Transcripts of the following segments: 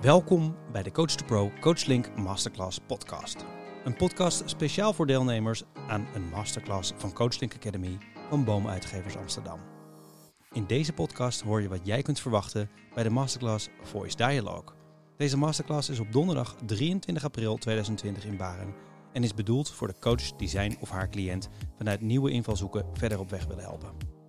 Welkom bij de Coach to Pro CoachLink Masterclass podcast. Een podcast speciaal voor deelnemers aan een masterclass van CoachLink Academy van Boomuitgevers Amsterdam. In deze podcast hoor je wat jij kunt verwachten bij de masterclass Voice Dialogue. Deze masterclass is op donderdag 23 april 2020 in Baren en is bedoeld voor de coach die zijn of haar cliënt vanuit nieuwe invalshoeken verder op weg willen helpen.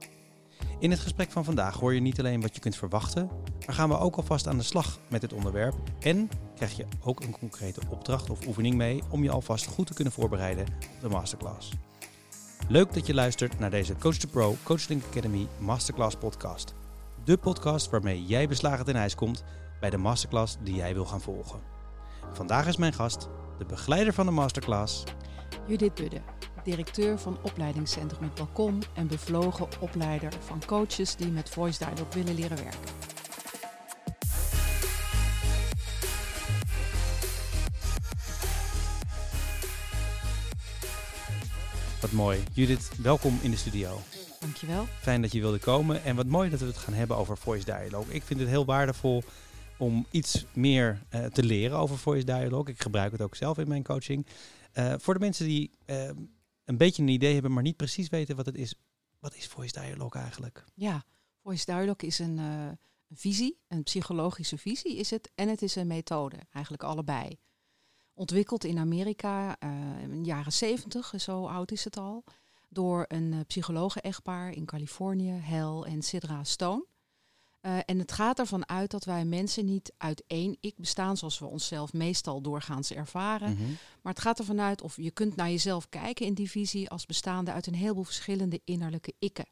In het gesprek van vandaag hoor je niet alleen wat je kunt verwachten, maar gaan we ook alvast aan de slag met het onderwerp en krijg je ook een concrete opdracht of oefening mee om je alvast goed te kunnen voorbereiden op de masterclass. Leuk dat je luistert naar deze Coach to Pro Coachlink Academy Masterclass podcast. De podcast waarmee jij beslagen ten ijs komt bij de masterclass die jij wil gaan volgen. Vandaag is mijn gast, de begeleider van de masterclass, Judith Budde, directeur van opleidingscentrum Het Balkon en bevlogen opleider van coaches die met Voice Dialogue willen leren werken. Wat mooi. Judith, welkom in de studio. Dankjewel. Fijn dat je wilde komen en wat mooi dat we het gaan hebben over voice dialogue. Ik vind het heel waardevol om iets meer uh, te leren over voice dialogue. Ik gebruik het ook zelf in mijn coaching. Uh, voor de mensen die uh, een beetje een idee hebben, maar niet precies weten wat het is. Wat is voice dialogue eigenlijk? Ja, voice dialogue is een, een visie, een psychologische visie is het. En het is een methode, eigenlijk allebei. Ontwikkeld in Amerika in de jaren 70, zo oud is het al door een uh, psychologen-echtpaar in Californië, Hel en Sidra Stone. Uh, en het gaat ervan uit dat wij mensen niet uit één ik bestaan, zoals we onszelf meestal doorgaans ervaren. Mhm. Maar het gaat ervan uit of je kunt naar jezelf kijken in die visie als bestaande uit een heleboel verschillende innerlijke ikken.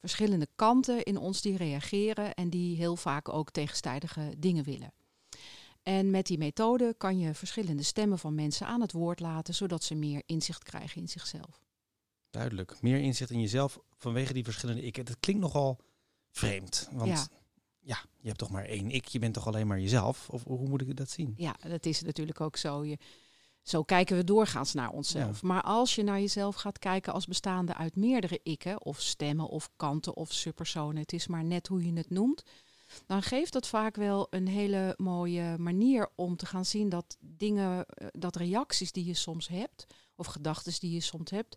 Verschillende kanten in ons die reageren en die heel vaak ook tegenstrijdige dingen willen. En met die methode kan je verschillende stemmen van mensen aan het woord laten, zodat ze meer inzicht krijgen in zichzelf. Duidelijk. Meer inzicht in jezelf vanwege die verschillende ik. Dat klinkt nogal vreemd. Want ja. ja. je hebt toch maar één ik. Je bent toch alleen maar jezelf? Of hoe moet ik dat zien? Ja, dat is natuurlijk ook zo. Je, zo kijken we doorgaans naar onszelf. Ja. Maar als je naar jezelf gaat kijken als bestaande uit meerdere ikken, of stemmen, of kanten, of subpersonen, het is maar net hoe je het noemt, dan geeft dat vaak wel een hele mooie manier om te gaan zien dat dingen, dat reacties die je soms hebt, of gedachten die je soms hebt,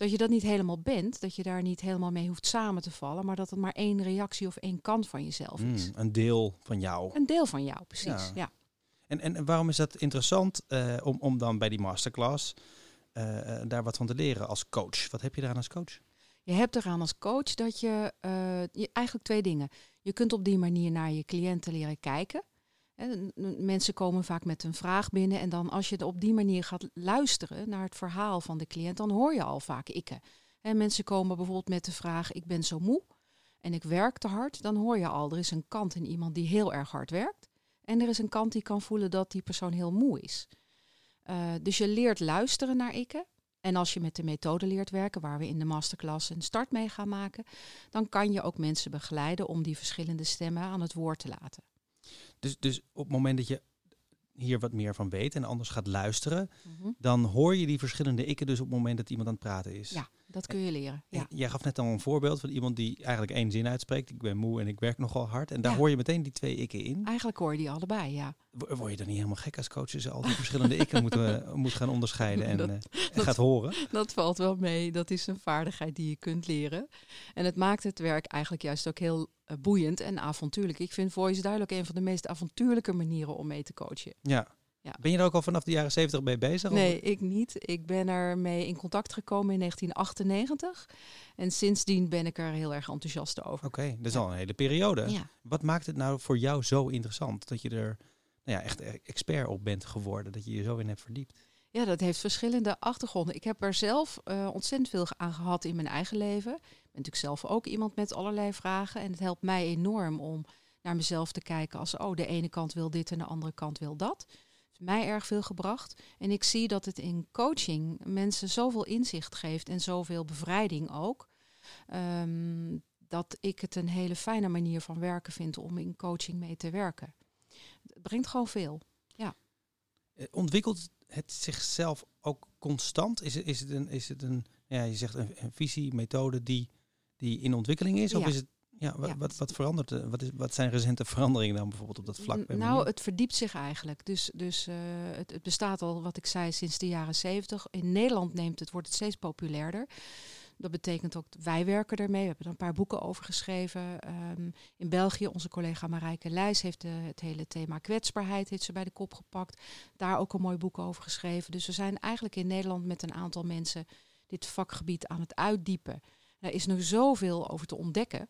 dat je dat niet helemaal bent, dat je daar niet helemaal mee hoeft samen te vallen, maar dat het maar één reactie of één kant van jezelf is. Mm, een deel van jou. Een deel van jou, precies. Ja. ja. En, en waarom is dat interessant uh, om, om dan bij die masterclass uh, daar wat van te leren als coach? Wat heb je eraan als coach? Je hebt eraan als coach dat je, uh, je eigenlijk twee dingen. Je kunt op die manier naar je cliënten leren kijken. Mensen komen vaak met een vraag binnen en dan als je op die manier gaat luisteren naar het verhaal van de cliënt, dan hoor je al vaak ikken. En mensen komen bijvoorbeeld met de vraag, ik ben zo moe en ik werk te hard, dan hoor je al, er is een kant in iemand die heel erg hard werkt en er is een kant die kan voelen dat die persoon heel moe is. Uh, dus je leert luisteren naar ikken. En als je met de methode leert werken, waar we in de masterclass een start mee gaan maken, dan kan je ook mensen begeleiden om die verschillende stemmen aan het woord te laten. Dus, dus op het moment dat je hier wat meer van weet en anders gaat luisteren, mm -hmm. dan hoor je die verschillende ikken dus op het moment dat iemand aan het praten is. Ja, dat kun je leren. Ja. Jij gaf net al een voorbeeld van iemand die eigenlijk één zin uitspreekt. Ik ben moe en ik werk nogal hard. En daar ja. hoor je meteen die twee ikken in. Eigenlijk hoor je die allebei, ja. Word je dan niet helemaal gek als coach als je al die verschillende ikken moet, uh, moet gaan onderscheiden en, dat, uh, en dat, gaat horen? Dat valt wel mee. Dat is een vaardigheid die je kunt leren. En het maakt het werk eigenlijk juist ook heel uh, boeiend en avontuurlijk. Ik vind voice duidelijk een van de meest avontuurlijke manieren om mee te coachen. Ja. Ja. Ben je er ook al vanaf de jaren 70 mee bezig? Nee, of? ik niet. Ik ben er mee in contact gekomen in 1998. En sindsdien ben ik er heel erg enthousiast over. Oké, okay, dat is ja. al een hele periode. Ja. Wat maakt het nou voor jou zo interessant dat je er nou ja, echt expert op bent geworden, dat je je zo in hebt verdiept? Ja, dat heeft verschillende achtergronden. Ik heb er zelf uh, ontzettend veel aan gehad in mijn eigen leven. Ik ben natuurlijk zelf ook iemand met allerlei vragen. En het helpt mij enorm om naar mezelf te kijken als, oh, de ene kant wil dit en de andere kant wil dat mij erg veel gebracht. En ik zie dat het in coaching mensen zoveel inzicht geeft en zoveel bevrijding ook. Um, dat ik het een hele fijne manier van werken vind om in coaching mee te werken. Het brengt gewoon veel. Ja. Ontwikkelt het zichzelf ook constant? Is het, is het een, is het een ja, je zegt een, een visie, methode die, die in ontwikkeling is? Ja. Of is het Ja, wa- Ja. Wat, wat verandert? er? Wat, is, wat zijn recente veranderingen dan bijvoorbeeld op dat vlak? bij nou, het verdiept zich eigenlijk. Dus, dus eh, het, het bestaat al, wat ik zei, sinds de jaren zeventig. In Nederland neemt het, wordt het steeds populairder. Dat betekent ook, wij werken ermee. We hebben er een paar boeken over geschreven. Ehm, in België, onze collega Marijke Leijs heeft eh, het hele thema kwetsbaarheid heeft ze bij de kop gepakt. Daar ook een mooi boek over geschreven. Dus we zijn eigenlijk in Nederland met een aantal mensen dit vakgebied aan het uitdiepen. Er is nog zoveel over te ontdekken.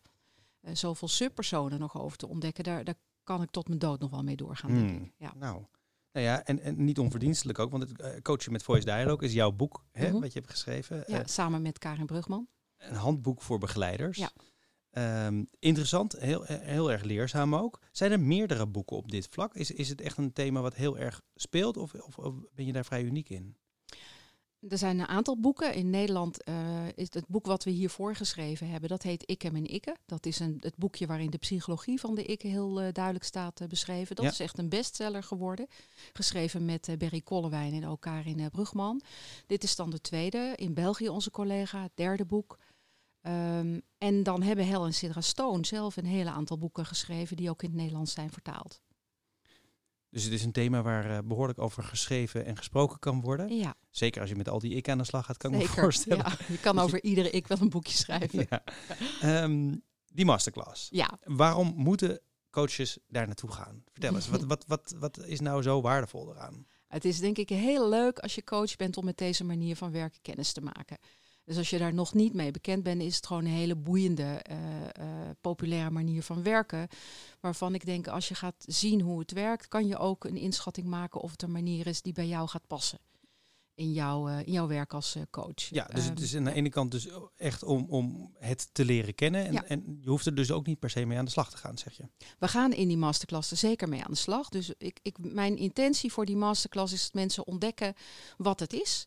Eh, zoveel subpersonen nog over te ontdekken. Daar, daar kan ik tot mijn dood nog wel mee doorgaan, denk Hmm. ik. Ja. Nou, nou ja, en, en niet onverdienstelijk ook, want het eh, coachen met voice dialogue is jouw boek, hè, Mhm. wat je hebt geschreven. Ja, Eh, samen met Karin Brugman. een handboek voor begeleiders. Ja. Ehm, interessant, heel, heel erg leerzaam ook. Zijn er meerdere boeken op dit vlak? Is, is het echt een thema wat heel erg speelt of, of, of ben je daar vrij uniek in? Er zijn een aantal boeken. In Nederland eh, is het boek wat we hiervoor geschreven hebben, dat heet Ik en mijn ikke. Dat is een, het boekje waarin de psychologie van de ikke heel eh, duidelijk staat eh, beschreven. Dat Ja. is echt een bestseller geworden. Geschreven met Berry Kollewijn en ook Karin Brugman. Dit is dan de tweede. In België onze collega, het derde boek. Ehm, en dan hebben Hel en Sidra Stone zelf een hele aantal boeken geschreven die ook in het Nederlands zijn vertaald. Dus het is een thema waar eh, behoorlijk over geschreven en gesproken kan worden. Ja, Zeker als je met al die ik aan de slag gaat, kan ik me voorstellen. Ja, je kan over iedere ik wel een boekje schrijven. Ja. Ehm, die masterclass. ja. Waarom moeten coaches daar naartoe gaan? Vertel eens, wat, wat, wat, wat is nou zo waardevol eraan? Het is denk ik heel leuk als je coach bent om met deze manier van werken kennis te maken. Dus als je daar nog niet mee bekend bent, is het gewoon een hele boeiende, eh, eh, populaire manier van werken. Waarvan ik denk, als je gaat zien hoe het werkt, kan je ook een inschatting maken of het een manier is die bij jou gaat passen. In jouw, eh, in jouw werk als coach. Ja, dus het Ehm, is aan de ene kant dus echt om, om het te leren kennen. En, Ja. en je hoeft er dus ook niet per se mee aan de slag te gaan, zeg je. We gaan in die masterclass er zeker mee aan de slag. Dus ik, ik, mijn intentie voor die masterclass is dat mensen ontdekken wat het is.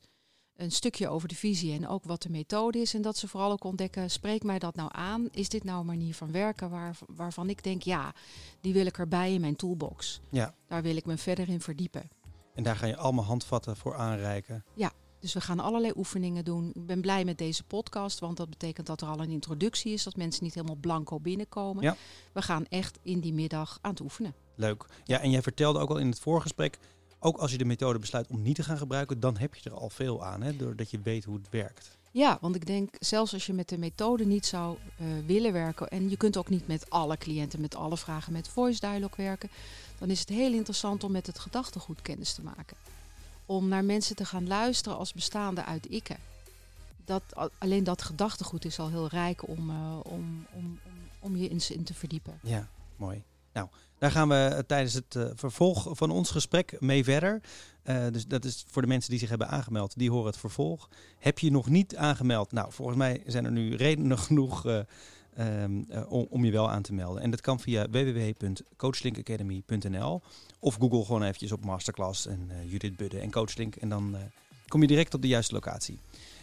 Een stukje over de visie en ook wat de methode is. En dat ze vooral ook ontdekken, spreekt mij dat nou aan? Is dit nou een manier van werken waar, waarvan ik denk, ja, die wil ik erbij in mijn toolbox. Ja. Daar wil ik me verder in verdiepen. En daar ga je allemaal handvatten voor aanreiken. Dus we gaan allerlei oefeningen doen. Ik ben blij met deze podcast, want dat betekent dat er al een introductie is. Dat mensen niet helemaal blanco binnenkomen. Ja. We gaan echt in die middag aan het oefenen. Leuk. Ja, en jij vertelde ook al in het voorgesprek, ook als je de methode besluit om niet te gaan gebruiken, dan heb je er al veel aan, hè, doordat je weet hoe het werkt. Ja, want ik denk, zelfs als je met de methode niet zou eh, willen werken, en je kunt ook niet met alle cliënten, met alle vragen met voice dialogue werken, dan is het heel interessant om met het gedachtegoed kennis te maken. Om naar mensen te gaan luisteren als bestaande uit ikken. Dat, alleen dat gedachtegoed is al heel rijk om, eh, om, om, om, om je in, in te verdiepen. Ja, mooi. Nou, daar gaan we eh, tijdens het eh, vervolg van ons gesprek mee verder. Eh, dus dat is voor de mensen die zich hebben aangemeld, die horen het vervolg. Heb je nog niet aangemeld? Nou, volgens mij zijn er nu redenen genoeg eh, ehm, eh, om, je wel aan te melden. En dat kan via www.coachlinkacademy.nl of google gewoon eventjes op Masterclass en Judith Budde en Coachlink. En dan kom je direct op de juiste locatie.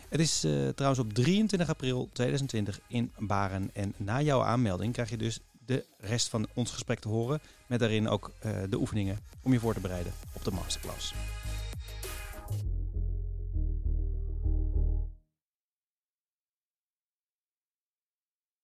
Het is trouwens op 23 april 2020 in Baren. En na jouw aanmelding krijg je dus de rest van ons gesprek te horen. Met daarin ook eh, de oefeningen om je voor te bereiden op de masterclass.